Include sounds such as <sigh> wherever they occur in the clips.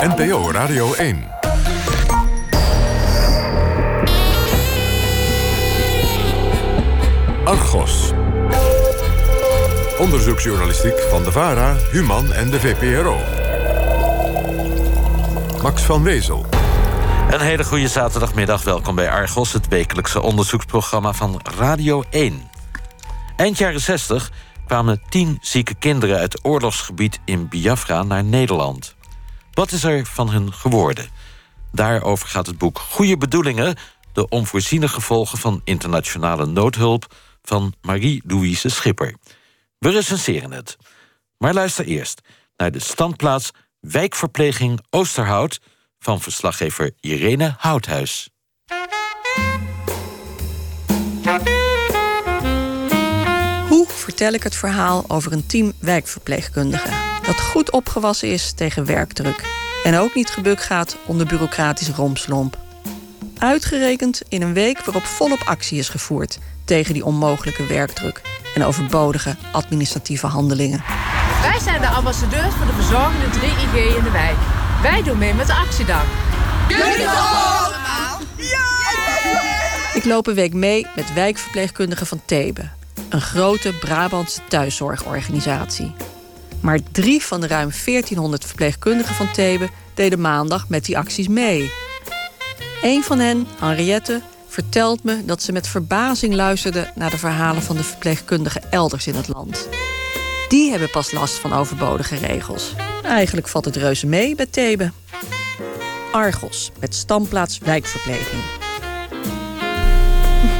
NPO Radio 1. Argos. Onderzoeksjournalistiek van de VARA, Human en de VPRO. Max van Wezel. Een hele goede zaterdagmiddag. Welkom bij Argos, het wekelijkse onderzoeksprogramma van Radio 1. Eind jaren 60 kwamen tien zieke kinderen uit oorlogsgebied in Biafra naar Nederland. Wat is er van hun geworden? Daarover gaat het boek Goede Bedoelingen... de onvoorziene gevolgen van internationale noodhulp... van Marie-Louise Schipper. We recenseren het. Maar luister eerst naar de standplaats Wijkverpleging Oosterhout... van verslaggever Irene Houthuis. Hoe vertel ik het verhaal over een team wijkverpleegkundigen... dat goed opgewassen is tegen werkdruk... en ook niet gebuk gaat onder bureaucratische rompslomp. Uitgerekend in een week waarop volop actie is gevoerd... tegen die onmogelijke werkdruk en overbodige administratieve handelingen. Wij zijn de ambassadeurs voor de verzorgende 3IG in de wijk. Wij doen mee met de actiedag. Jullie allemaal? Ik loop een week mee met wijkverpleegkundigen van Thebe. Een grote Brabantse thuiszorgorganisatie. Maar drie van de ruim 1400 verpleegkundigen van Thebe deden maandag met die acties mee. Een van hen, Henriette, vertelt me dat ze met verbazing luisterde naar de verhalen van de verpleegkundigen elders in het land. Die hebben pas last van overbodige regels. Eigenlijk valt het reuze mee bij Thebe. Argos, met standplaats wijkverpleging.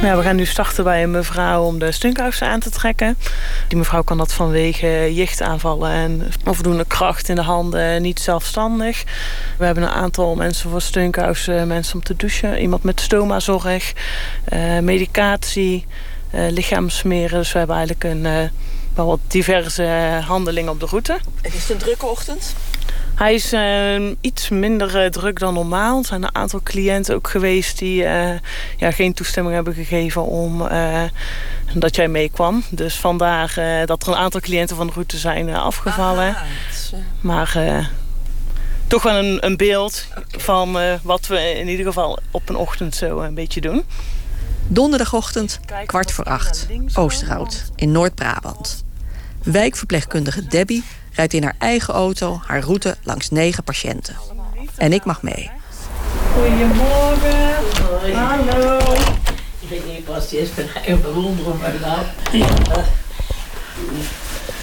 We gaan nu starten bij een mevrouw om de stunkhuizen aan te trekken. Die mevrouw kan dat vanwege jichtaanvallen en onvoldoende kracht in de handen niet zelfstandig. We hebben een aantal mensen voor stunkhuizen, mensen om te douchen. Iemand met stomazorg, uh, medicatie, uh, lichaamsmeren. Dus we hebben eigenlijk een, uh, wel wat diverse handelingen op de route. Het is een drukke ochtend? Hij is uh, iets minder uh, druk dan normaal. Er zijn een aantal cliënten ook geweest die uh, ja, geen toestemming hebben gegeven om dat jij meekwam. Dus vandaag dat er een aantal cliënten van de route zijn afgevallen. Maar toch wel een, een beeld van wat we in ieder geval op een ochtend zo een beetje doen. Donderdagochtend, kwart voor acht, Oosterhout in Noord-Brabant. Wijkverpleegkundige Debbie rijdt in haar eigen auto haar route langs negen patiënten. En ik mag mee. Goedemorgen. Hoi. Hallo. Ik weet niet pas die is even bewonderen maar nou.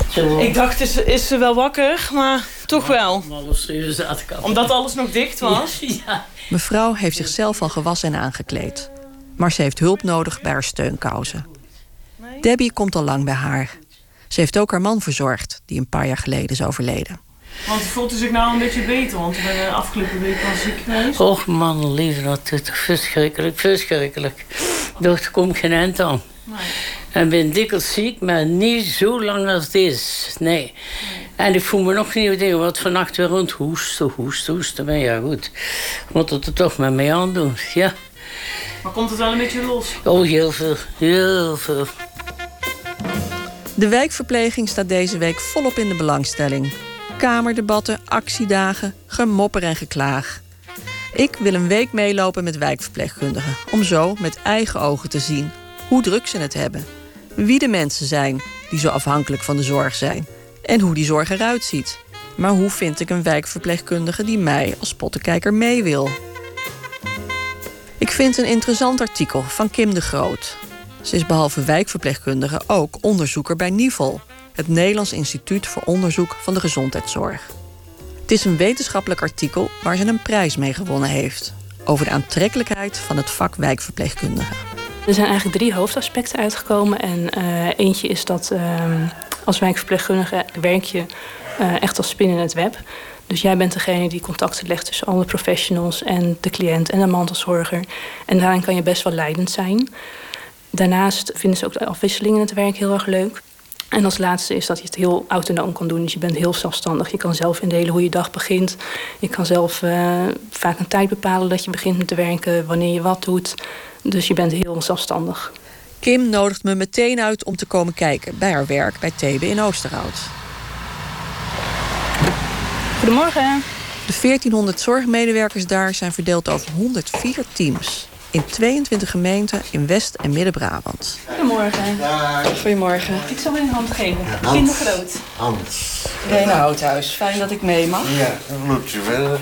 Zo. Ik dacht, is, is ze wel wakker, maar toch wel. Om ik al. Omdat alles nog dicht was. <laughs> Mevrouw heeft zichzelf al gewassen en aangekleed. Maar ze heeft hulp nodig bij haar steunkousen. Debbie komt al lang bij haar. Ze heeft ook haar man verzorgd, die een paar jaar geleden is overleden. Want voelt u zich nou een beetje beter? Want ik ben de afgelopen week al ziek geweest. Och man, lieve, dat is toch verschrikkelijk, verschrikkelijk. Daar kom geen eind aan. Nee. En ben dikwijls ziek, maar niet zo lang als het is. Nee. En ik voel me nog niet dingen wat vannacht weer rond hoesten, hoesten, hoesten. Maar ja, goed. Ik moet het er toch maar mee aandoen. Ja. Maar komt het wel een beetje los? Oh, heel veel. Heel veel. De wijkverpleging staat deze week volop in de belangstelling. Kamerdebatten, actiedagen, gemopper en geklaag. Ik wil een week meelopen met wijkverpleegkundigen... om zo met eigen ogen te zien hoe druk ze het hebben. Wie de mensen zijn die zo afhankelijk van de zorg zijn. En hoe die zorg eruit ziet. Maar hoe vind ik een wijkverpleegkundige die mij als pottenkijker mee wil? Ik vind een interessant artikel van Kim de Groot. Is behalve wijkverpleegkundige ook onderzoeker bij NIVOL... het Nederlands Instituut voor Onderzoek van de Gezondheidszorg. Het is een wetenschappelijk artikel waar ze een prijs mee gewonnen heeft... over de aantrekkelijkheid van het vak wijkverpleegkundige. Er zijn eigenlijk drie hoofdaspecten uitgekomen. En uh, eentje is dat uh, als wijkverpleegkundige werk je uh, echt als spin in het web. Dus jij bent degene die contacten legt tussen alle professionals en de cliënt en de mantelzorger. En daarin kan je best wel leidend zijn. Daarnaast vinden ze ook de afwisseling in het werk heel erg leuk. En als laatste is dat je het heel autonoom kan doen. Dus je bent heel zelfstandig. Je kan zelf indelen hoe je dag begint. Je kan zelf uh, vaak een tijd bepalen dat je begint met te werken, wanneer je wat doet. Dus je bent heel zelfstandig. Kim nodigt me meteen uit om te komen kijken bij haar werk bij Thebe in Oosterhout. Goedemorgen. De 1400 zorgmedewerkers daar zijn verdeeld over 104 teams. In 22 gemeenten in West- en Midden-Brabant. Goedemorgen. Goedemorgen. Ik zal een hand geven. Kindergroot. Hans. Rena Houthuis, fijn dat ik mee mag. Ja, dan loopt u <laughs> verder.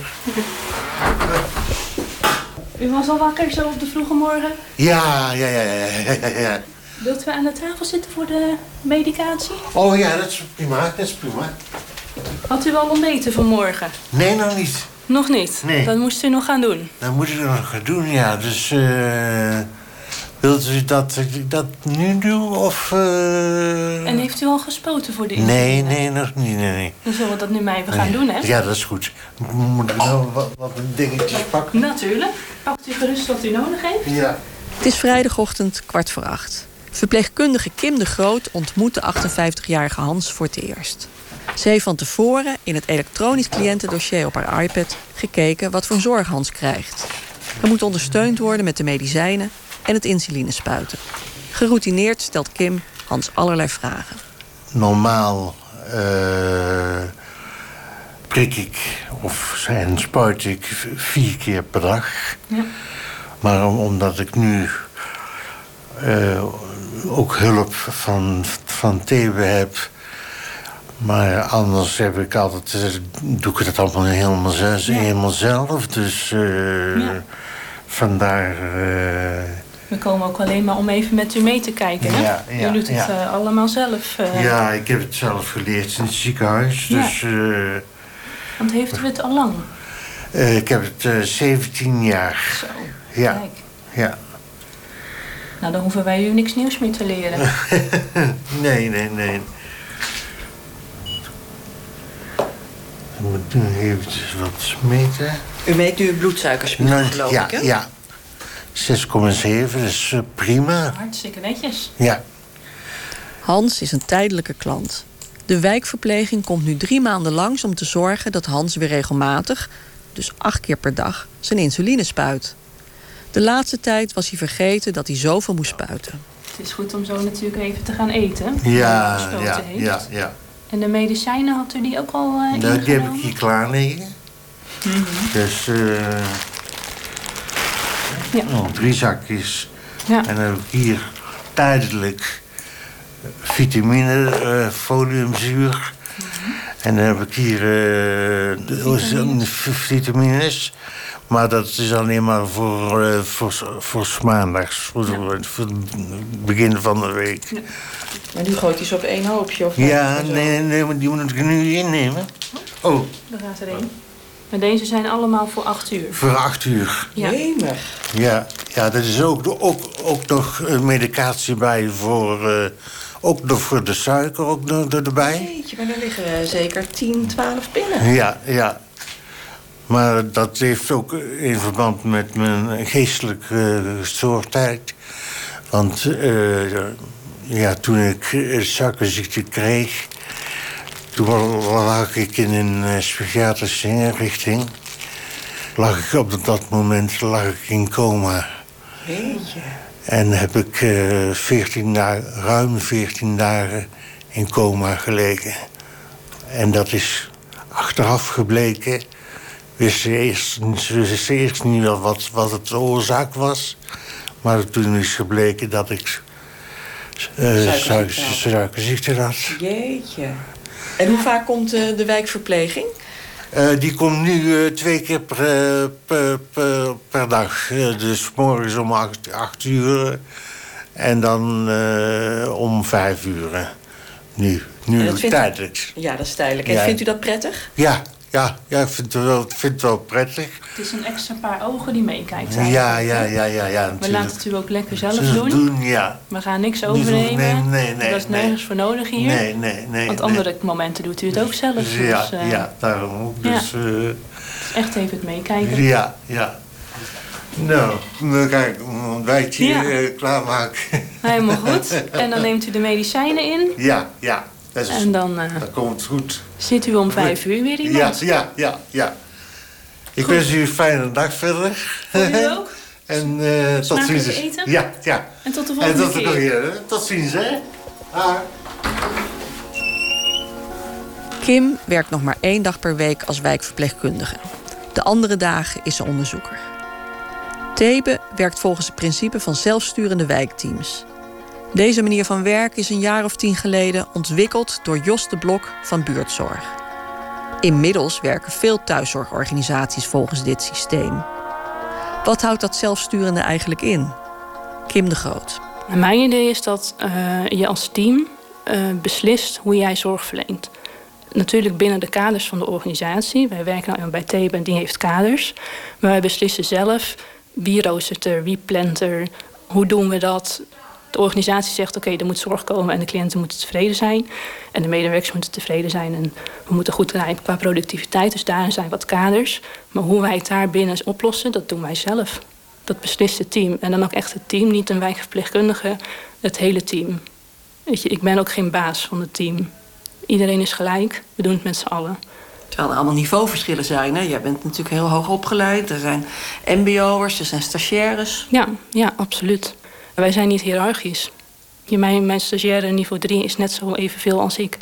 U was al wakker zo op de vroege morgen. Ja, ja, ja, ja, ja, ja, ja. Wilt u aan de tafel zitten voor de medicatie? Oh ja, dat is prima, dat is prima. Had u al ontbeten vanmorgen? Nee, nog niet. Nog niet? Nee. Dat moest u nog gaan doen. Dat moet ik nog gaan doen, ja. Dus, eh wilt u dat ik dat nu doe, of... eh En heeft u al gespoten voor de Nee, nee, nog niet, nee, nee. Dan zullen we dat nu maar even gaan doen, hè? Ja, dat is goed. Moet ik nou wat, wat dingetjes pakken? Natuurlijk. Pakt u gerust wat u nodig heeft. Ja. Het is vrijdagochtend kwart voor acht. Verpleegkundige Kim de Groot ontmoet de 58-jarige Hans voor het eerst. Ze heeft van tevoren in het elektronisch cliëntendossier op haar iPad gekeken wat voor zorg Hans krijgt. Hij moet ondersteund worden met de medicijnen en het insulinespuiten. Geroutineerd stelt Kim Hans allerlei vragen. normaal eh, prik ik of en spuit ik vier keer per dag. Ja. Maar om- omdat ik nu eh, ook hulp van, van Thebe heb. Maar anders heb ik altijd, eh, doe ik het allemaal helemaal, zelf, Ja. helemaal zelf. Dus eh, Ja. vandaar. eh, We komen ook alleen maar om even met u mee te kijken, hè? Ja, ja, u doet het allemaal zelf. ja, ik heb het zelf geleerd in het ziekenhuis. Ja. Dus Want heeft u het al lang? Ik heb het eh 17 jaar. Zo, Ja, kijk. ja. Nou, dan hoeven wij u niks nieuws meer te leren. <laughs> Nee, nee, nee. Ik moet nu eventjes wat meten. U meet nu bloedsuikerspiegel, Nou, geloof ja, ik, hè? ja. 6,7, dat is eh, prima. Hartstikke netjes. Ja. Hans is een tijdelijke klant. De wijkverpleging komt nu drie maanden langs om te zorgen dat Hans weer regelmatig, dus acht keer per dag, zijn insuline spuit. De laatste tijd was hij vergeten dat hij zoveel moest spuiten. Het is goed om zo natuurlijk even te gaan eten. Ja, ja, heeft. ja, ja. En de medicijnen, had u die ook al eh Nou, die heb ik hier klaar liggen. Dus eh Ja. oh, drie zakjes. Ja. En dan heb ik hier tijdelijk vitamine, foliumzuur. En dan heb ik hier Vitamines. v- vitamines. Maar dat is alleen maar voor, eh, voor, voor maandags, voor, voor het begin van de week. Maar nu gooit hij ze op één hoopje, of Ja, nee, nee, maar die moet ik nu innemen. Oh, Daar gaat er één. En deze zijn allemaal voor acht uur. voor acht uur. Ja. Ja, ja dat is ook, ook, ook nog eh, medicatie bij voor, eh, ook nog voor de suiker ook nog erbij. Jeetje, maar daar liggen zeker 10, 12 pinnen. Ja, ja. Maar dat heeft ook in verband met mijn geestelijke gestoordheid. Want eh, ja, toen ik suikerziekte kreeg... toen lag ik in een eh, psychiatrische inrichting. Lag ik op dat moment lag ik in coma. Jeetje. En heb ik eh 14 dagen, ruim 14 dagen in coma gelegen. En dat is achteraf gebleken. Wist ze eerst, wist eerst niet wat, wat het de oorzaak was. Maar toen is gebleken dat ik eh Suikerziekte suiker- had. Jeetje. En hoe vaak komt eh, de wijkverpleging? Eh, die komt nu twee keer per, per, per, per dag. Dus morgens om acht, acht uur en dan om vijf uur. Nu, nu tijdelijk. Ja, dat is tijdelijk. En Ja. vindt u dat prettig? Ja, ja, ja, ik vind het wel, vind het wel prettig. Het is een extra paar ogen die meekijkt. Ja, ja, ja, ja, ja. We laten het u ook lekker zelf doen. we doen, ja. We gaan niks overnemen. overnemen, nee, nee, dat is nee. nergens voor nodig hier. Nee, nee, nee. Want nee. andere momenten doet u het ook zelf. Dus, Ja, eh, ja, daarom ook. ja. Dus, eh, Echt even het meekijken. Ja, ja. Nou, dan ga ik een ontbijtje Ja. eh, klaarmaken. Helemaal goed. <laughs> En dan neemt u de medicijnen in. ja, ja. En dan eh, dat komt goed. zit u om vijf uur weer Ja, iemand. ja, ja, ja. Ik wens u een fijne dag verder. Voor u <laughs> ook. en eh, tot ziens. eten. Ja, ja. En tot de En volgende tot de keer. volgende keer. hè. Tot ziens, hè. Ah. Kim werkt nog maar één dag per week als wijkverpleegkundige. De andere dagen is ze onderzoeker. Thebe werkt volgens het principe van zelfsturende wijkteams. Deze manier van werken is een jaar of tien geleden ontwikkeld door Jos de Blok van Buurtzorg. Inmiddels werken veel thuiszorgorganisaties volgens dit systeem. Wat houdt dat zelfsturende eigenlijk in? Kim de Groot. Mijn idee is dat uh, je als team uh, beslist hoe jij zorg verleent. Natuurlijk binnen de kaders van de organisatie. Wij werken nou bij Thebe en die heeft kaders. Maar wij beslissen zelf wie roostert er, wie plant er, hoe doen we dat. De organisatie zegt oké, er moet zorg komen en de cliënten moeten tevreden zijn. En de medewerkers moeten tevreden zijn en we moeten goed rijden qua productiviteit. Dus daarin zijn wat kaders. Maar hoe wij het daar binnen oplossen, dat doen wij zelf. Dat beslist het team. En dan ook echt het team, niet een wijkverpleegkundige, het hele team. Weet je, ik ben ook geen baas van het team. Iedereen is gelijk, we doen het met z'n allen. Terwijl er allemaal niveauverschillen zijn. Hè? Jij bent natuurlijk heel hoog opgeleid. Er zijn mbo'ers, er zijn stagiaires. Ja, ja, absoluut. Wij zijn niet hiërarchisch. Mijn, mijn stagiaire niveau 3 is net zo evenveel als ik.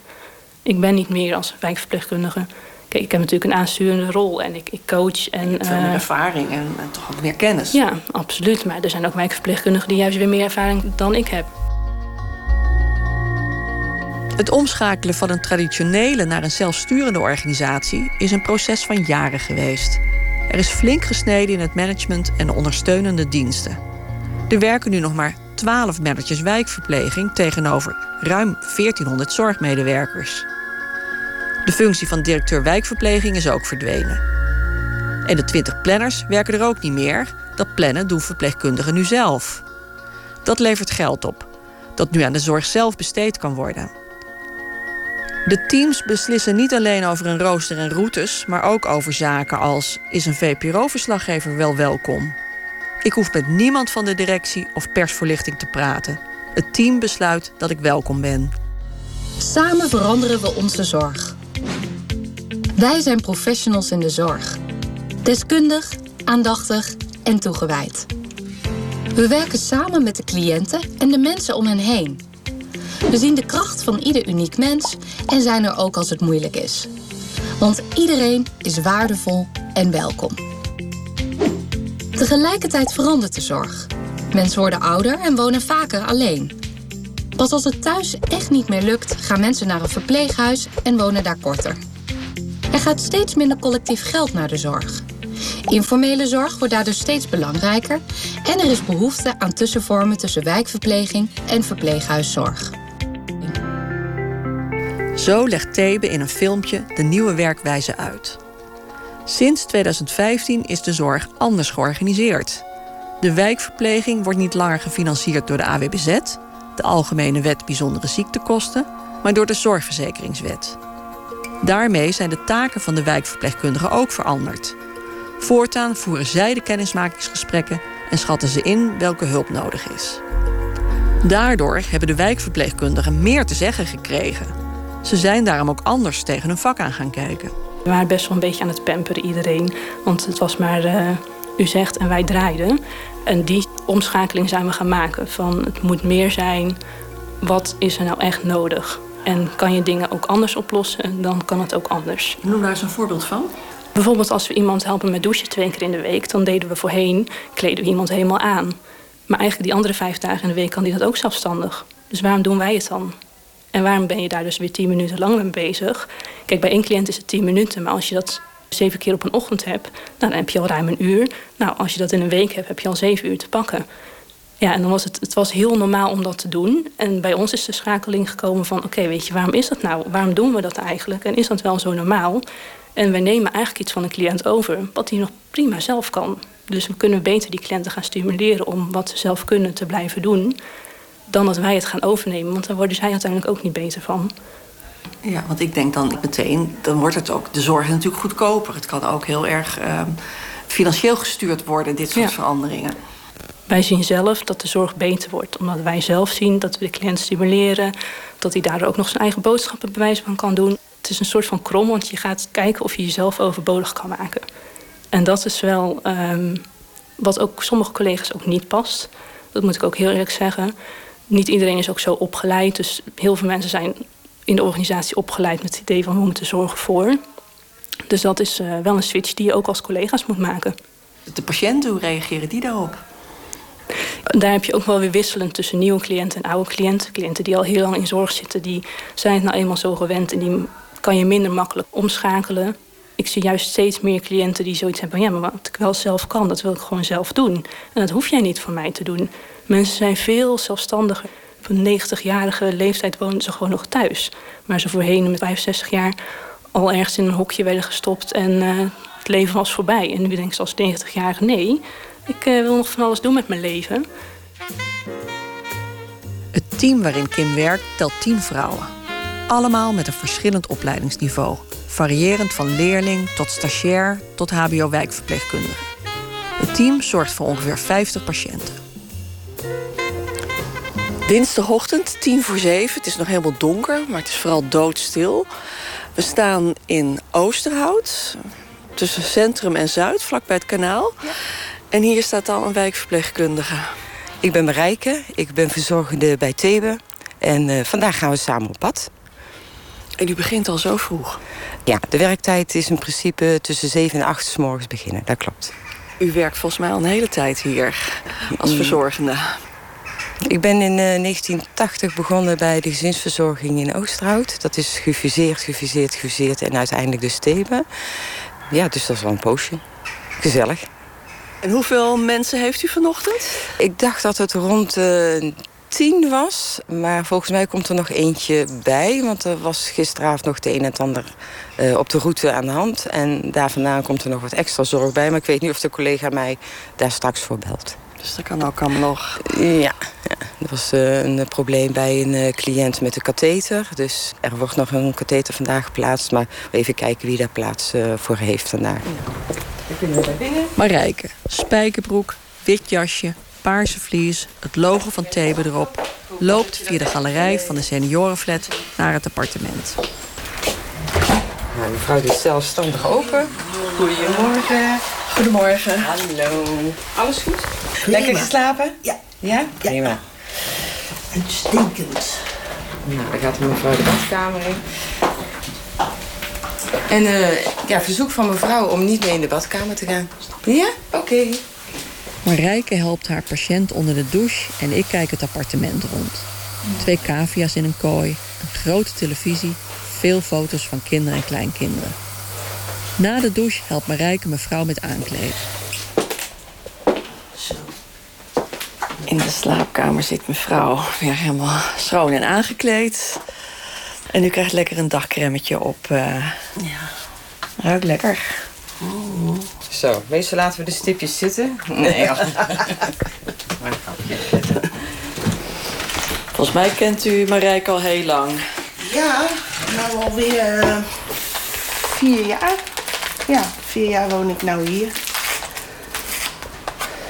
Ik ben niet meer als wijkverpleegkundige. Kijk, ik heb natuurlijk een aansturende rol en ik, ik coach. En, je veel meer uh, ervaring en, en, toch ook meer kennis. Ja, absoluut. Maar er zijn ook wijkverpleegkundigen die juist weer meer ervaring dan ik heb. Het omschakelen van een traditionele naar een zelfsturende organisatie is een proces van jaren geweest. Er is flink gesneden in het management en de ondersteunende diensten. Er werken nu nog maar 12 managers wijkverpleging tegenover ruim 1400 zorgmedewerkers. De functie van directeur wijkverpleging is ook verdwenen. En de 20 planners werken er ook niet meer. Dat plannen doen verpleegkundigen nu zelf. Dat levert geld op, dat nu aan de zorg zelf besteed kan worden. De teams beslissen niet alleen over een rooster en routes, maar ook over zaken als: is een VPRO-verslaggever wel welkom? Ik hoef met niemand van de directie of persvoorlichting te praten. Het team besluit dat ik welkom ben. Samen veranderen we onze zorg. Wij zijn professionals in de zorg. Deskundig, aandachtig en toegewijd. We werken samen met de cliënten en de mensen om hen heen. We zien de kracht van ieder uniek mens en zijn er ook als het moeilijk is. Want iedereen is waardevol en welkom. Tegelijkertijd verandert de zorg. Mensen worden ouder en wonen vaker alleen. Pas als het thuis echt niet meer lukt, gaan mensen naar een verpleeghuis en wonen daar korter. Er gaat steeds minder collectief geld naar de zorg. Informele zorg wordt daardoor steeds belangrijker en er is behoefte aan tussenvormen tussen wijkverpleging en verpleeghuiszorg. Zo legt Thebe in een filmpje de nieuwe werkwijze uit. Sinds 2015 is de zorg anders georganiseerd. De wijkverpleging wordt niet langer gefinancierd door de AWBZ, de Algemene Wet Bijzondere Ziektekosten, maar door de Zorgverzekeringswet. Daarmee zijn de taken van de wijkverpleegkundigen ook veranderd. Voortaan voeren zij de kennismakingsgesprekken en schatten ze in welke hulp nodig is. Daardoor hebben de wijkverpleegkundigen meer te zeggen gekregen. Ze zijn daarom ook anders tegen hun vak aan gaan kijken. We waren best wel een beetje aan het pamperen iedereen. Want het was maar uh, u zegt en wij draaiden. En die omschakeling zijn we gaan maken. Van het moet meer zijn. Wat is er nou echt nodig? En kan je dingen ook anders oplossen, dan kan het ook anders. Noem daar eens een voorbeeld van. Bijvoorbeeld als we iemand helpen met douchen twee keer in de week... dan deden we voorheen, kleden we iemand helemaal aan. Maar eigenlijk die andere vijf dagen in de week kan die dat ook zelfstandig. Dus waarom doen wij het dan? En waarom ben je daar dus weer tien minuten lang mee bezig? Kijk, bij één cliënt is het tien minuten, maar als je dat zeven keer op een ochtend hebt, dan heb je al ruim een uur. Nou, als je dat in een week hebt, heb je al zeven uur te pakken. Ja, en dan was het, het was heel normaal om dat te doen. En bij ons is de schakeling gekomen van... oké, weet je, waarom is dat nou? Waarom doen we dat eigenlijk? En is dat wel zo normaal? En we nemen eigenlijk iets van een cliënt over... wat hij nog prima zelf kan. Dus we kunnen beter die cliënten gaan stimuleren... om wat ze zelf kunnen te blijven doen... dan dat wij het gaan overnemen. Want daar worden zij uiteindelijk ook niet beter van. Ja, want ik denk dan meteen... dan wordt het ook de zorg natuurlijk goedkoper. Het kan ook heel erg uh, financieel gestuurd worden, dit soort ja. veranderingen. Wij zien zelf dat de zorg beter wordt. Omdat wij zelf zien dat we de cliënt stimuleren. Dat hij daardoor ook nog zijn eigen boodschappen bewijs van kan doen. Het is een soort van krom, want je gaat kijken of je jezelf overbodig kan maken. En dat is wel um, wat ook sommige collega's ook niet past. Dat moet ik ook heel eerlijk zeggen. Niet iedereen is ook zo opgeleid. Dus heel veel mensen zijn in de organisatie opgeleid met het idee van we moeten zorgen voor. Dus dat is uh, wel een switch die je ook als collega's moet maken. De patiënten, hoe reageren die daarop? Daar heb je ook wel weer wisselend tussen nieuwe cliënten en oude cliënten. Cliënten die al heel lang in zorg zitten, die zijn het nou eenmaal zo gewend en die kan je minder makkelijk omschakelen. Ik zie juist steeds meer cliënten die zoiets hebben van ja, maar wat ik wel zelf kan, dat wil ik gewoon zelf doen. En dat hoef jij niet voor mij te doen. Mensen zijn veel zelfstandiger. Op een 90-jarige leeftijd wonen ze gewoon nog thuis. Maar ze voorheen met 65 jaar al ergens in een hokje werden gestopt en uh, het leven was voorbij. En nu denk ik als 90-jarige nee, ik uh, wil nog van alles doen met mijn leven. Het team waarin Kim werkt telt 10 vrouwen. Allemaal met een verschillend opleidingsniveau. Variërend van leerling tot stagiair tot HBO-wijkverpleegkundige. Het team zorgt voor ongeveer 50 patiënten. Dinsdagochtend, tien voor zeven. Het is nog helemaal donker, maar het is vooral doodstil. We staan in Oosterhout, tussen Centrum en Zuid, vlakbij het kanaal. Ja. En hier staat al een wijkverpleegkundige. Ik ben Marijke, ik ben verzorgende bij Thebe. En uh, vandaag gaan we samen op pad. En u begint al zo vroeg? Ja, de werktijd is in principe tussen 7 en 8 s morgens beginnen, dat klopt. U werkt volgens mij al een hele tijd hier als mm. verzorgende. Ik ben in 1980 eh, begonnen bij de gezinsverzorging in Oosterhout. Dat is gefuseerd, gefuseerd, gefuseerd en uiteindelijk de Thebe. Ja, dus dat is wel een poosje. Gezellig. En hoeveel mensen heeft u vanochtend? Ik dacht dat het rond uh, tien was. Maar volgens mij komt er nog eentje bij. Want er was gisteravond nog het een en het ander uh, op de route aan de hand. En daar vandaan komt er nog wat extra zorg bij. Maar ik weet niet of de collega mij daar straks voor belt. Dus dat kan ook allemaal nog? Ja, ja. er was uh, een probleem bij een uh, cliënt met een katheter. Dus er wordt nog een katheter vandaag geplaatst. Maar even kijken wie daar plaats uh, voor heeft vandaag. Ja. Dan kunnen we daar binnen. Marijke, spijkerbroek, wit jasje, paarse vlies, het logo van Thebe erop... loopt via de galerij van de seniorenflat naar het appartement. Nou, mevrouw doet zelfstandig open. Goedemorgen. Goedemorgen. Hallo. Alles goed? Lekker geslapen? Ja. Ja? Prima. En stinkend. Nou, dan gaat mevrouw de badkamer in. En uh, ja, verzoek van mevrouw om niet mee in de badkamer te gaan. Ja? Oké. Okay. Marijke helpt haar patiënt onder de douche en ik kijk het appartement rond. Twee cavia's in een kooi, een grote televisie, veel foto's van kinderen en kleinkinderen. Na de douche helpt Marijke mevrouw met aankleden. Zo. In de slaapkamer zit mevrouw weer helemaal schoon en aangekleed. En u krijgt lekker een dagcremmetje op. Uh... Ja. Ruikt lekker. Oh. Zo, meestal laten we de stipjes zitten. Nee, <laughs> Volgens mij kent u Marijke al heel lang. Ja, nou alweer uh, vier jaar. Ja, vier jaar woon ik nou hier.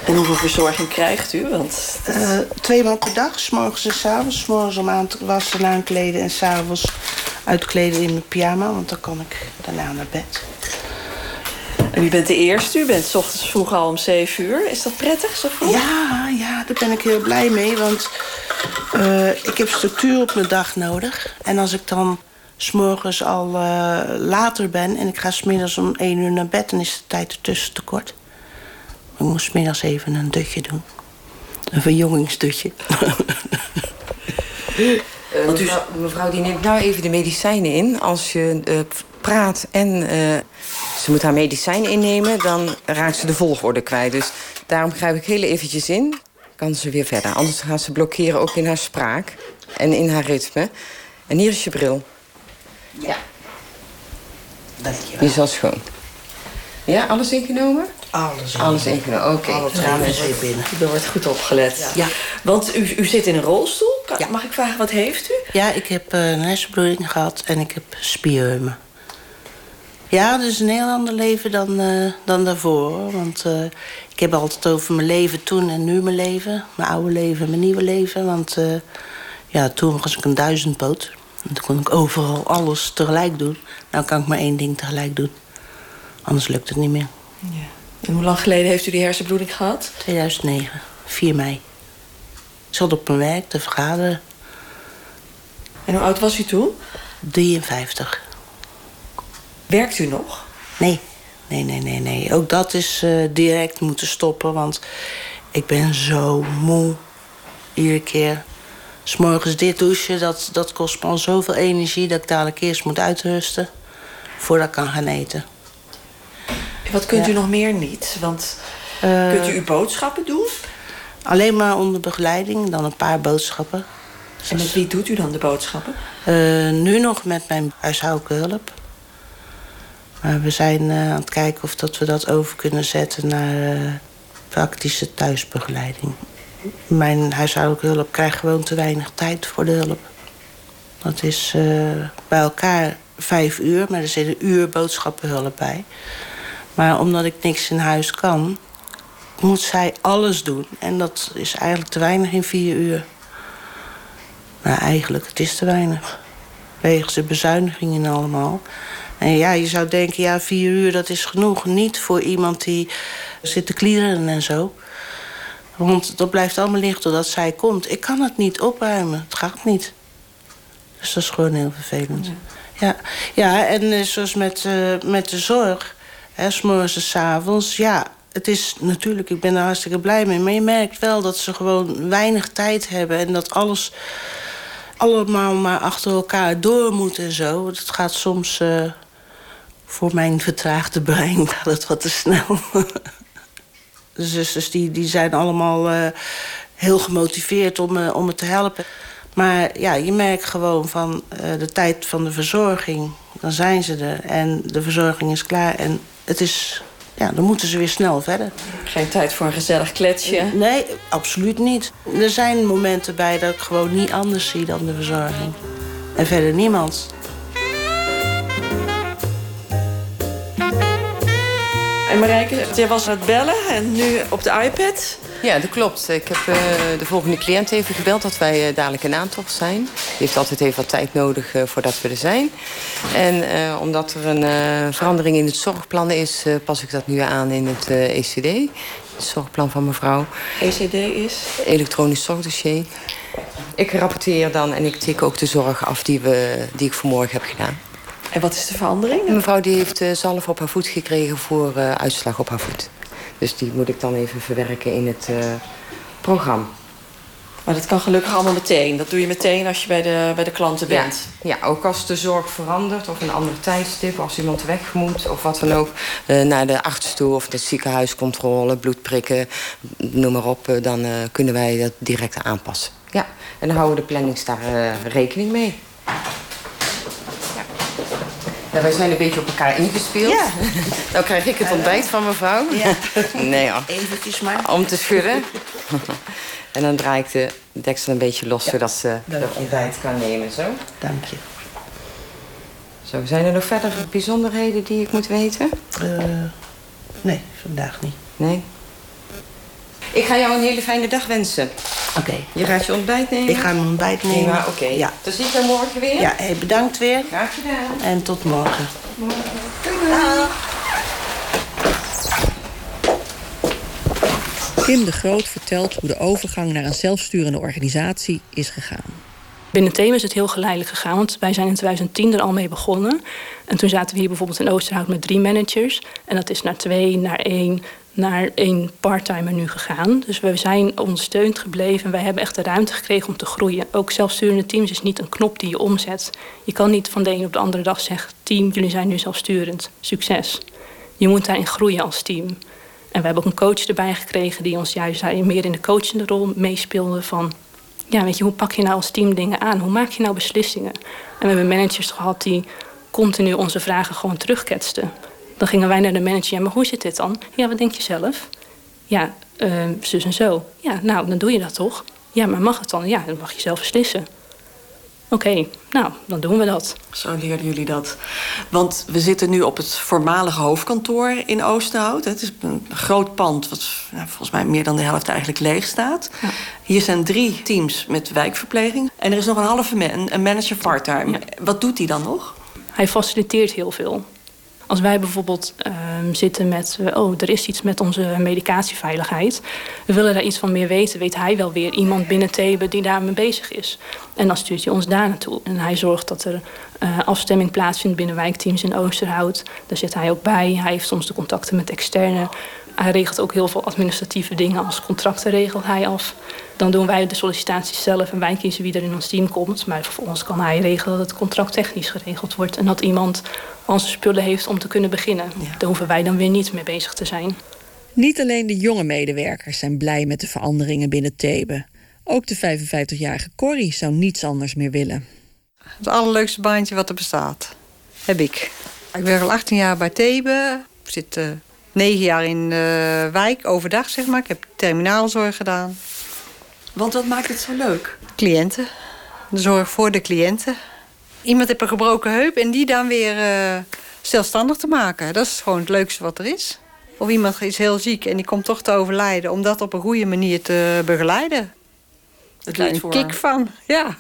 En hoeveel verzorging krijgt u? Want uh, twee maal per dag, s morgens en s avonds. S morgens om aan te wassen en aankleden en s'avonds uitkleden in mijn pyjama, want dan kan ik daarna naar bed. En u bent de eerste, u bent s ochtends vroeg al om 7 uur. Is dat prettig zo vroeg? Ja, ja daar ben ik heel blij mee, want uh, ik heb structuur op mijn dag nodig. En als ik dan s'morgens al uh, later ben en ik ga smiddags om 1 uur naar bed... dan is de tijd ertussen te kort. Ik moest middags even een dutje doen. Een verjongingsdutje. <laughs> Uh, mevrouw, mevrouw, die neemt nou even de medicijnen in. Als je uh, praat en uh, ze moet haar medicijnen innemen... dan raakt ze de volgorde kwijt. Dus daarom grijp ik heel eventjes in. Kan ze weer verder. Anders gaat ze blokkeren ook in haar spraak en in haar ritme. En hier is je bril. Ja. Dankjewel. Die is al schoon. Ja, alles ingenomen? Alles, Alles ingenomen, oké. Okay. Alles gaan we binnen. Er wordt goed opgelet. Ja. Want u, u zit in een rolstoel. Ja. Mag ik vragen, wat heeft u? Ja, ik heb uh, een hersenbloeding gehad en ik heb spierheumen. Ja, is een heel ander leven dan, uh, dan daarvoor. Want uh, ik heb altijd over mijn leven toen en nu mijn leven. Mijn oude leven en mijn nieuwe leven. Want ja, toen was ik een duizendpoot. En toen kon ik overal alles tegelijk doen. Nou kan ik maar één ding tegelijk doen. Anders lukt het niet meer. Ja. En hoe lang geleden heeft u die hersenbloeding gehad? 2009, 4 mei. Ik zat op mijn werk te vergaderen. En hoe oud was u toen? 53. Werkt u nog? Nee, nee, nee, nee, nee. Ook dat is uh, direct moeten stoppen, want ik ben zo moe. Iedere keer. S morgens dit douchen, dat, dat kost me al zoveel energie... dat ik dadelijk eerst moet uitrusten voordat ik kan gaan eten. Wat kunt u nog meer niet? Want uh, kunt u uw boodschappen doen? Alleen maar onder begeleiding, dan een paar boodschappen. En met wie doet u dan de boodschappen? Uh, nu nog met mijn huishoudelijke hulp. Maar we zijn uh, aan het kijken of dat we dat over kunnen zetten naar praktische thuisbegeleiding. Mijn huishoudelijke hulp krijgt gewoon te weinig tijd voor de hulp. Dat is bij elkaar vijf uur, maar er zit een uur boodschappenhulp bij. Maar omdat ik niks in huis kan, moet zij alles doen. En dat is eigenlijk te weinig in vier uur. Maar eigenlijk, het is te weinig. Wegens de bezuinigingen allemaal. En ja, je zou denken, ja, vier uur, dat is genoeg. Niet voor iemand die zit te klieren en zo. Want dat blijft allemaal liggen totdat zij komt. Ik kan het niet opruimen. Het gaat niet. Dus dat is gewoon heel vervelend. Ja, ja en eh, zoals met, uh, met de zorg. Hè, s'morgens en s'avonds. Ja, het is natuurlijk, ik ben er hartstikke blij mee. Maar je merkt wel dat ze gewoon weinig tijd hebben. En dat alles allemaal maar achter elkaar door moet en zo. Het gaat soms uh, voor mijn vertraagde brein <laughs> gaat het wat te snel. De zusters die, die zijn allemaal uh, heel gemotiveerd om, uh, om me te helpen. Maar ja, je merkt gewoon van de tijd van de verzorging. Dan zijn ze er en de verzorging is klaar. En het is ja, dan moeten ze weer snel verder. Geen tijd voor een gezellig kletsje? Nee, absoluut niet. Er zijn momenten bij dat ik gewoon niet anders zie dan de verzorging. En verder niemand. En Marijke, jij was aan het bellen en nu op de iPad. Ja, dat klopt. Ik heb uh, de volgende cliënt even gebeld dat wij uh, dadelijk in aantocht zijn. Die heeft altijd even wat tijd nodig uh, voordat we er zijn. En omdat er een verandering in het zorgplan is, pas ik dat nu aan in het ECD. Het zorgplan van mevrouw. ECD is? Elektronisch zorgdossier. Ik rapporteer dan en ik tik ook de zorg af die, we, die ik vanmorgen heb gedaan. En wat is de verandering? Mevrouw die heeft zalf op haar voet gekregen voor uitslag op haar voet. Dus die moet ik dan even verwerken in het uh, programma. Maar dat kan gelukkig allemaal meteen. Dat doe je meteen als je bij de, bij de klanten bent. Ja, ja ook als de zorg verandert of een ander tijdstip, als iemand weg moet of wat dan ook, uh, naar de arts toe of de ziekenhuiscontrole, bloedprikken, noem maar op, uh, dan kunnen wij dat direct aanpassen. Ja, en dan houden de plannings daar rekening mee. Ja, wij zijn een beetje op elkaar ingespeeld. Ja. <laughs> nou krijg ik het ontbijt van mevrouw. Ja. <laughs> nee hoor. Eventjes maar. Om te schudden. <laughs> en dan draai ik de deksel een beetje los, zodat ze het ontbijt kan nemen. Zo. Dank je. Zo, zijn er nog verder bijzonderheden die ik moet weten? Uh, nee, vandaag niet. Nee? Ik ga jou een hele fijne dag wensen. Oké. Okay. Je gaat je ontbijt nemen? Ik ga mijn ontbijt nemen. Ja, oké. Okay. Ja. Dus zie ik morgen weer? Ja, hey, bedankt weer. Graag gedaan. En tot morgen. Morgen. Doei, Kim de Groot vertelt hoe de overgang naar een zelfsturende organisatie is gegaan. Binnen Themen is het heel geleidelijk gegaan, want wij zijn in 2010 er al mee begonnen. En toen zaten we hier bijvoorbeeld in Oosterhout met drie managers. En dat is naar twee, naar één, naar één parttimer nu gegaan. Dus we zijn ondersteund gebleven en wij hebben echt de ruimte gekregen om te groeien. Ook zelfsturende teams is niet een knop die je omzet. Je kan niet van de een op de andere dag zeggen: team, jullie zijn nu zelfsturend. Succes. Je moet daarin groeien als team. En we hebben ook een coach erbij gekregen die ons juist meer in de coachende rol meespeelde van ja, weet je, hoe pak je nou als team dingen aan? Hoe maak je nou beslissingen? En we hebben managers gehad die continu onze vragen gewoon terugketsten. Dan gingen wij naar de manager. Ja, maar hoe zit dit dan? Ja, wat denk je zelf? Ja, uh, zus en zo. Ja, nou, dan doe je dat toch? Ja, maar mag het dan? Ja, dan mag je zelf beslissen. Oké, okay, nou, dan doen we dat. Zo leerden jullie dat. Want we zitten nu op het voormalige hoofdkantoor in Oosterhout. Het is een groot pand, wat nou, volgens mij meer dan de helft eigenlijk leeg staat. Ja. Hier zijn drie teams met wijkverpleging. En er is nog een halve man, een manager part-time. Ja. Wat doet hij dan nog? Hij faciliteert heel veel. Als wij bijvoorbeeld ehm, zitten met... eh, oh, er is iets met onze medicatieveiligheid. We willen daar iets van meer weten. Weet hij wel weer iemand binnen Thebe die daarmee bezig is. En dan stuurt hij ons daar naartoe. En hij zorgt dat er eh, afstemming plaatsvindt binnen wijkteams in Oosterhout. Daar zit hij ook bij. Hij heeft soms de contacten met externe. Hij regelt ook heel veel administratieve dingen als contracten regelt hij af. Dan doen wij de sollicitaties zelf en wij kiezen wie er in ons team komt. Maar vervolgens kan hij regelen dat het contract technisch geregeld wordt. En dat iemand al zijn spullen heeft om te kunnen beginnen. Daar hoeven wij dan weer niet mee bezig te zijn. Niet alleen de jonge medewerkers zijn blij met de veranderingen binnen Thebe. Ook de 55-jarige Corrie zou niets anders meer willen. Het allerleukste baantje wat er bestaat. Heb ik. Ik werk al 18 jaar bij Thebe. Ik zit uh, 9 jaar in uh, wijk, overdag zeg maar. Ik heb terminaalzorg gedaan. Want wat maakt het zo leuk? Cliënten. De zorg voor de cliënten. Iemand heeft een gebroken heup en die dan weer uh, zelfstandig te maken. Dat is gewoon het leukste wat er is. Of iemand is heel ziek en die komt toch te overlijden... om dat op een goede manier te begeleiden. Het Daar een voor... kick van, ja.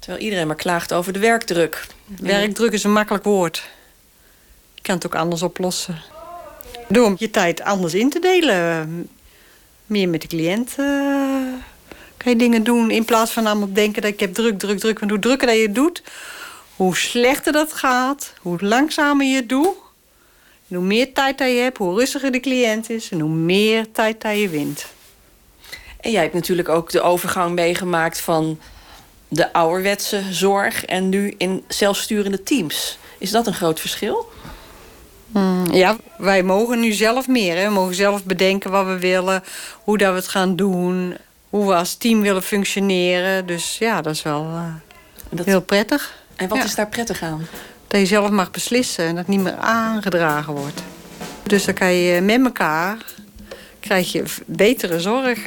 Terwijl iedereen maar klaagt over de werkdruk. Werkdruk is een makkelijk woord. Je kan het ook anders oplossen. Door je tijd anders in te delen. Meer met de cliënt uh, kan je dingen doen. In plaats van allemaal denken dat ik heb druk, druk, druk. Want hoe drukker dat je het doet, hoe slechter dat gaat. Hoe langzamer je het doet. En hoe meer tijd dat je hebt, hoe rustiger de cliënt is. En hoe meer tijd dat je wint. En jij hebt natuurlijk ook de overgang meegemaakt van de ouderwetse zorg en nu in zelfsturende teams. Is dat een groot verschil? Mm, ja, wij mogen nu zelf meer. Hè. We mogen zelf bedenken wat we willen, hoe dat we het gaan doen, hoe we als team willen functioneren. Dus ja, dat is wel uh, dat... heel prettig. En wat ja. is daar prettig aan? Dat je zelf mag beslissen en dat niet meer aangedragen wordt. Dus dan kan je met elkaar krijg je betere zorg.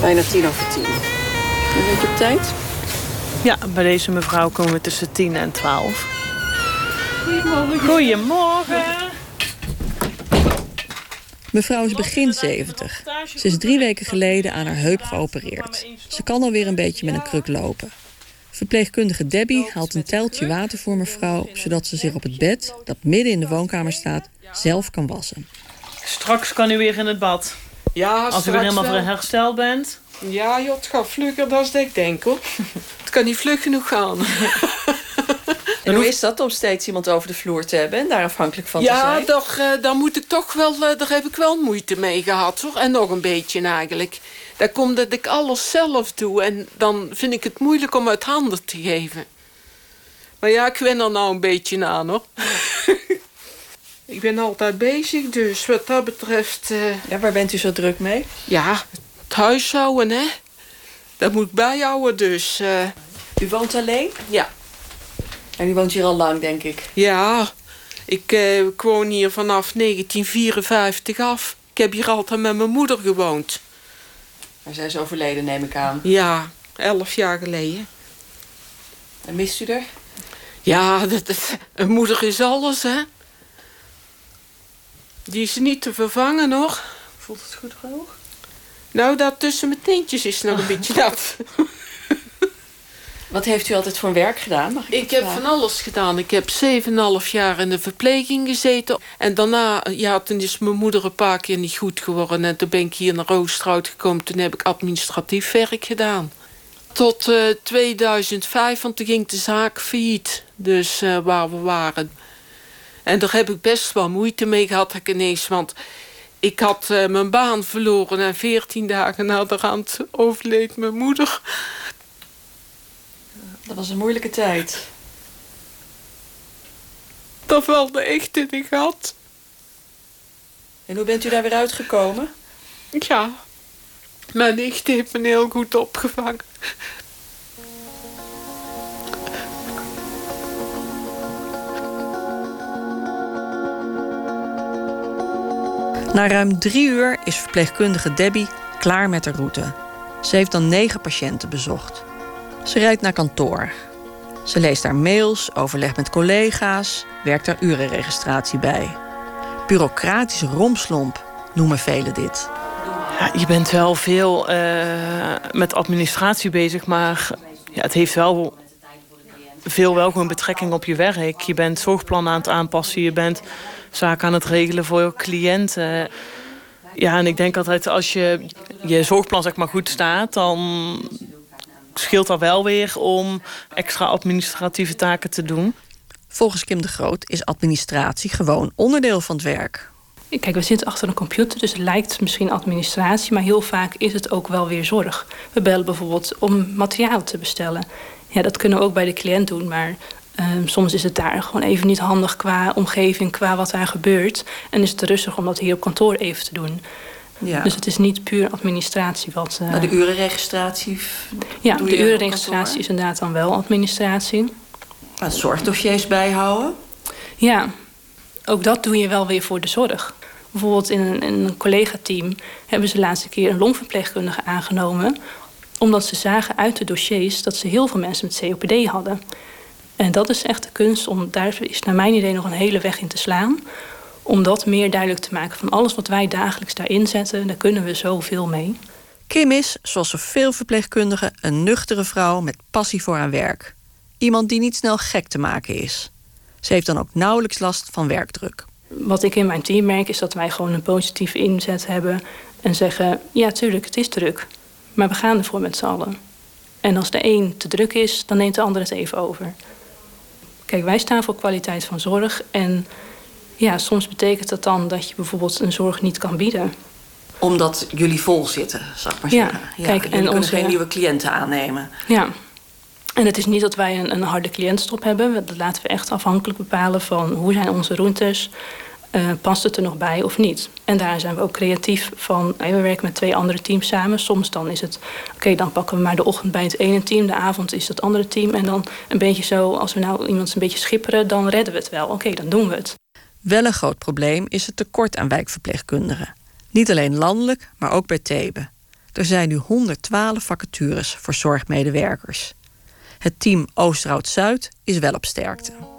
Bijna tien over tien. Een beetje op tijd? Ja, bij deze mevrouw komen we tussen 10 en 12. Goedemorgen. Goedemorgen. Mevrouw is begin 70. Ze is drie weken geleden aan haar heup geopereerd. Ze kan alweer een beetje met een kruk lopen. Verpleegkundige Debbie haalt een teltje water voor mevrouw... zodat ze zich op het bed, dat midden in de woonkamer staat, zelf kan wassen. Straks kan u weer in het bad. Ja, Als u weer helemaal wel. hersteld bent. Ja, joh, het gaat vlugger dan ik denk, hoor. <laughs> het kan niet vlug genoeg gaan. <laughs> en hoe is dat om steeds iemand over de vloer te hebben en daar afhankelijk van ja, te zijn? Ja, daar, uh, daar moet ik toch wel, uh, daar heb ik wel moeite mee gehad, hoor. En nog een beetje eigenlijk. Dat komt dat ik alles zelf doe en dan vind ik het moeilijk om uit handen te geven. Maar ja, ik wen er nou een beetje aan, hoor. <laughs> ik ben altijd bezig, dus wat dat betreft... Uh... Ja, waar bent u zo druk mee? Ja, het huishouden, hè. Dat moet bijhouden, dus... Uh... U woont alleen? Ja. En u woont hier al lang, denk ik? Ja, ik, uh, ik woon hier vanaf 1954 af. Ik heb hier altijd met mijn moeder gewoond. Maar zij is overleden, neem ik aan. Ja, elf jaar geleden. En mist u er? Ja, dat, dat, een moeder is alles, hè. Die is niet te vervangen, hoor. Voelt het goed genoeg? Nou, dat tussen mijn teentjes is nog een beetje nat. Wat heeft u altijd voor werk gedaan? Mag ik ik heb van alles gedaan. Ik heb 7,5 jaar in de verpleging gezeten. En daarna, ja, toen is mijn moeder een paar keer niet goed geworden. En toen ben ik hier naar Oosterhout gekomen. Toen heb ik administratief werk gedaan. Tot uh, 2005, want toen ging de zaak failliet. Dus uh, waar we waren. En daar heb ik best wel moeite mee gehad, ik ineens. Want ik had uh, mijn baan verloren en 14 dagen na de rand overleed mijn moeder. Dat was een moeilijke tijd. Dat velde echt in de gat. En hoe bent u daar weer uitgekomen? Ja, mijn nicht heeft me heel goed opgevangen. Na ruim drie uur is verpleegkundige Debbie klaar met de route. Ze heeft dan negen patiënten bezocht. Ze rijdt naar kantoor. Ze leest haar mails, overlegt met collega's, werkt haar urenregistratie bij. Bureaucratische romslomp noemen velen dit. Ja, je bent wel veel uh, met administratie bezig, maar ja, het heeft wel veel wel betrekking op je werk. Je bent zorgplan aan het aanpassen, je bent zaken aan het regelen voor je cliënten. Ja, en ik denk altijd als je je zorgplan zeg maar goed staat, dan scheelt dat wel weer om extra administratieve taken te doen. Volgens Kim de Groot is administratie gewoon onderdeel van het werk. Kijk, we zitten achter een computer, dus het lijkt misschien administratie, maar heel vaak is het ook wel weer zorg. We bellen bijvoorbeeld om materiaal te bestellen. Ja, dat kunnen we ook bij de cliënt doen, maar ehm, soms is het daar gewoon even niet handig qua omgeving, qua wat daar gebeurt. En is het rustig om dat hier op kantoor even te doen. Ja. Dus het is niet puur administratie wat. Uh... de urenregistratie. Ja, de urenregistratie is inderdaad dan wel administratie. Maar zorgdossiers bijhouden? Ja, ook dat doe je wel weer voor de zorg. Bijvoorbeeld in een, in een collega-team hebben ze de laatste keer een longverpleegkundige aangenomen. Omdat ze zagen uit de dossiers dat ze heel veel mensen met COPD hadden. En dat is echt de kunst om daar is naar mijn idee nog een hele weg in te slaan. Om dat meer duidelijk te maken van alles wat wij dagelijks daarin zetten, daar kunnen we zoveel mee. Kim is, zoals zoveel verpleegkundigen, een nuchtere vrouw met passie voor haar werk. Iemand die niet snel gek te maken is. Ze heeft dan ook nauwelijks last van werkdruk. Wat ik in mijn team merk is dat wij gewoon een positieve inzet hebben en zeggen: ja, tuurlijk, het is druk, maar we gaan ervoor met z'n allen. En als de een te druk is, dan neemt de ander het even over. Kijk, wij staan voor kwaliteit van zorg en ja, soms betekent dat dan dat je bijvoorbeeld een zorg niet kan bieden. Omdat jullie vol zitten, zou ik maar zeggen. Ja, kijk, en onze geen nieuwe cliënten aannemen. Ja, en het is niet dat wij een, een harde cliëntstop hebben. Dat laten we echt afhankelijk bepalen van hoe zijn onze routes. Uh, past het er nog bij of niet? En daar zijn we ook creatief van. We werken met twee andere teams samen. Soms dan is het, oké, dan pakken we maar de ochtend bij het ene team, de avond is het andere team. En dan een beetje zo, als we nou iemand een beetje schipperen, dan redden we het wel. Oké, dan doen we het. Wel een groot probleem is het tekort aan wijkverpleegkundigen. Niet alleen landelijk, maar ook bij Thebe. Er zijn nu 112 vacatures voor zorgmedewerkers. Het team Oosterhout-Zuid is wel op sterkte.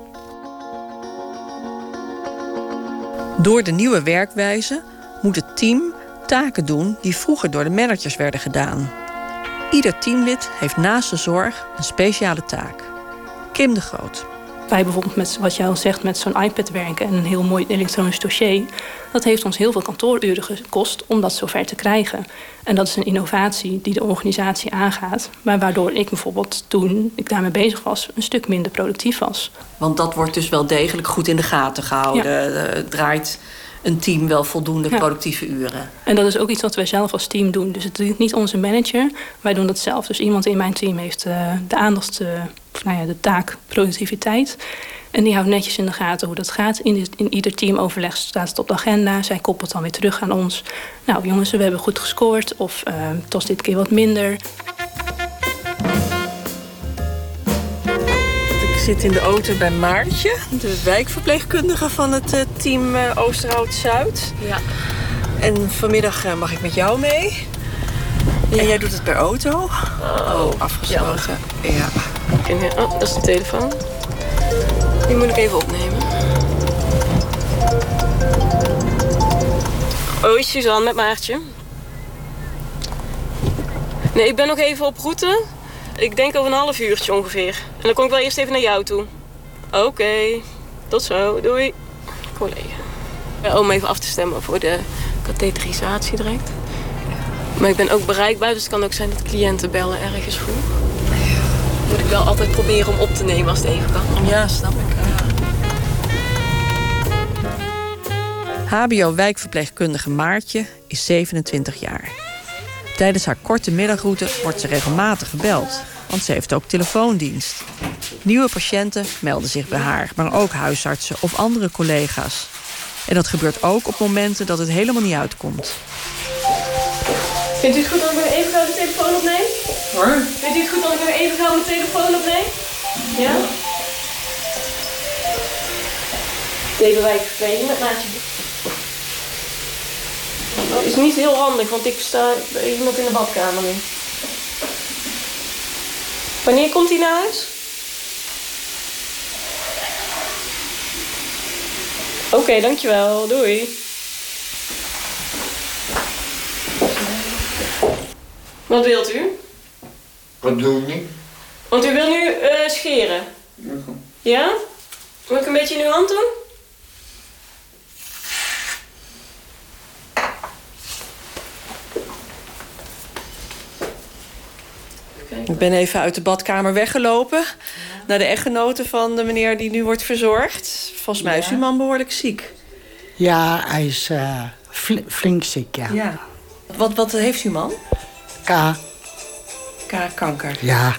Door de nieuwe werkwijze moet het team taken doen die vroeger door de managers werden gedaan. Ieder teamlid heeft naast de zorg een speciale taak. Kim de Groot wij bijvoorbeeld met wat jij al zegt, met zo'n iPad werken en een heel mooi elektronisch dossier. Dat heeft ons heel veel kantooruren gekost om dat zover te krijgen. En dat is een innovatie die de organisatie aangaat. Maar waardoor ik bijvoorbeeld toen ik daarmee bezig was, een stuk minder productief was. Want dat wordt dus wel degelijk goed in de gaten gehouden. Uh, draait een team wel voldoende productieve uren. En dat is ook iets wat wij zelf als team doen. Dus het doet niet onze manager, wij doen dat zelf. Dus iemand in mijn team heeft uh, de aandacht, uh, nou ja, de taak productiviteit. En die houdt netjes in de gaten hoe dat gaat. In, in ieder teamoverleg staat het op de agenda. Zij koppelt dan weer terug aan ons. Nou jongens, we hebben goed gescoord. Of uh, het was dit keer wat minder. zit in de auto bij Maartje, de wijkverpleegkundige van het uh, team uh, Oosterhout-Zuid. Ja. En vanmiddag uh, mag ik met jou mee. En jij doet het per auto. Oh, oh afgesproken. Ja. oh, dat is de telefoon. Die moet ik even opnemen. Hoi, Suzanne met Maartje. Nee, ik ben nog even op route. Ik denk over een half uurtje ongeveer. En dan kom ik wel eerst even naar jou toe. Oké, tot zo. Doei. Collega. Om even af te stemmen voor de katheterisatie direct. Maar ik ben ook bereikbaar, dus het kan ook zijn dat cliënten bellen ergens vroeg. Moet ik wel altijd proberen om op te nemen als het even kan. Ja, snap ik. HBO-wijkverpleegkundige Maartje is 27 jaar. Tijdens haar korte middagroute wordt ze regelmatig gebeld, want ze heeft ook telefoondienst. Nieuwe patiënten melden zich bij haar, maar ook huisartsen of andere collega's. En dat gebeurt ook op momenten dat het helemaal niet uitkomt. Vindt u het goed dat ik weer even gauw de telefoon opneem? Hoor. Vindt u het goed dat ik weer even gauw mijn telefoon opneem? Ja? Deze wijk verpleging met Maatje. Dat is niet heel handig, want ik sta bij iemand in de badkamer nu. Wanneer komt hij naar huis? Oké, dankjewel. Doei. Wat wilt u? Wat doe je? Want u wil nu eh, scheren? Ja? Moet ik een beetje in uw hand doen? Ik ben even uit de badkamer weggelopen naar de echtgenote van de meneer die nu wordt verzorgd. Volgens mij is uw man behoorlijk ziek. Ja, hij is eh, fl- flink ziek, ja. Ja. Wat, wat heeft uw man? K, K-kanker. ja.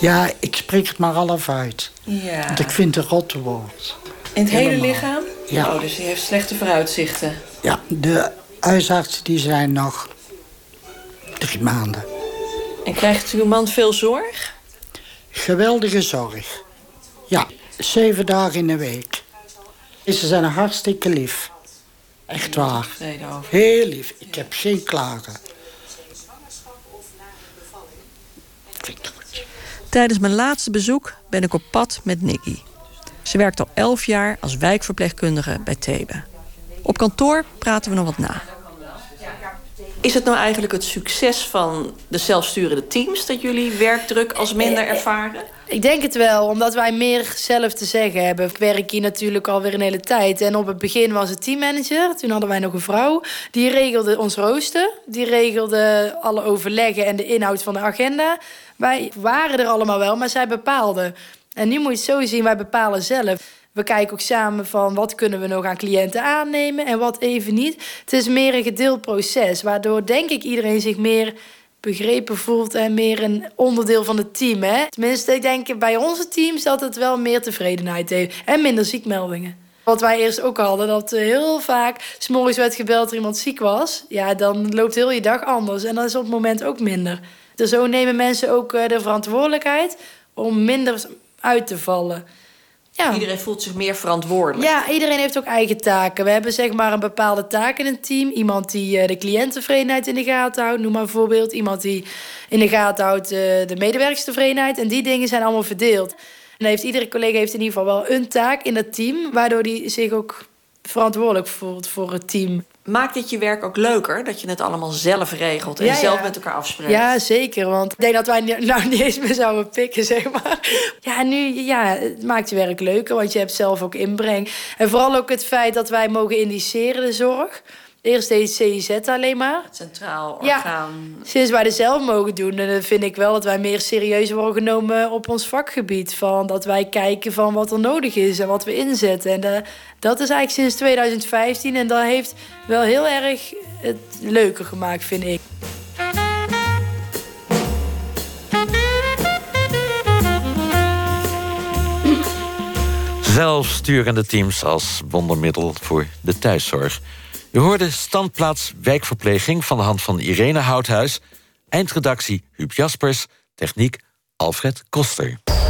Ja, ik spreek het maar half uit. Ja. Want ik vind het een rotte woord. In het hele lichaam? Ja. Oh, dus hij heeft slechte vooruitzichten. Ja, de huisartsen die zijn nog drie maanden. En krijgt uw man veel zorg? Geweldige zorg. Ja, zeven dagen in de week. Ze zijn hartstikke lief. Echt waar. Heel lief. Ik heb geen klagen. Tijdens mijn laatste bezoek ben ik op pad met Nicky. Ze werkt al elf jaar als wijkverpleegkundige bij Thebe. Op kantoor praten we nog wat na. Is het nou eigenlijk het succes van de zelfsturende teams... dat jullie werkdruk als minder ervaren? Ik denk het wel, omdat wij meer zelf te zeggen hebben. Ik werk hier natuurlijk alweer een hele tijd. En op het begin was het teammanager. Toen hadden wij nog een vrouw. Die regelde ons rooster. Die regelde alle overleggen en de inhoud van de agenda. Wij waren er allemaal wel, maar zij bepaalde. En nu moet je het zo zien, wij bepalen zelf. We kijken ook samen van wat kunnen we nog aan cliënten aannemen en wat even niet. Het is meer een gedeeld proces, waardoor denk ik iedereen zich meer begrepen voelt en meer een onderdeel van het team. Hè? Tenminste, ik denk bij onze teams dat het wel meer tevredenheid heeft en minder ziekmeldingen. Wat wij eerst ook hadden, dat heel vaak s'morgens werd gebeld er iemand ziek was. Ja, dan loopt heel je dag anders en dan is op het moment ook minder. Dus zo nemen mensen ook eh, de verantwoordelijkheid om minder uit te vallen. Ja. Iedereen voelt zich meer verantwoordelijk. Ja, iedereen heeft ook eigen taken. We hebben zeg maar een bepaalde taak in een team. Iemand die eh, de cliënttevredenheid in de gaten houdt, noem maar een voorbeeld. Iemand die in de gaten houdt eh, de medewerkerstevredenheid. En die dingen zijn allemaal verdeeld. En heeft iedere collega heeft in ieder geval wel een taak in het team, waardoor die zich ook verantwoordelijk voelt voor het team. Maakt dit je werk ook leuker? Dat je het allemaal zelf regelt en Ja, zelf ja. met elkaar afspreekt? Ja, zeker. Want ik denk dat wij nou niet eens meer zouden pikken, zeg maar. Ja, nu ja, het maakt je werk leuker, want je hebt zelf ook inbreng. En vooral ook het feit dat wij mogen indiceren, de zorg. Eerst deed CIZ alleen maar. Het centraal Ja. orgaan. Sinds wij het zelf mogen doen, dan vind ik wel dat wij meer serieus worden genomen op ons vakgebied. Van dat wij kijken van wat er nodig is en wat we inzetten. En eh, dat is eigenlijk sinds 2015 en dat heeft wel heel erg het leuker gemaakt, vind ik. Zelfsturende teams als wondermiddel voor de thuiszorg. U hoorde standplaats wijkverpleging van de hand van Irene Houthuis... eindredactie Huub Jaspers, techniek Alfred Koster.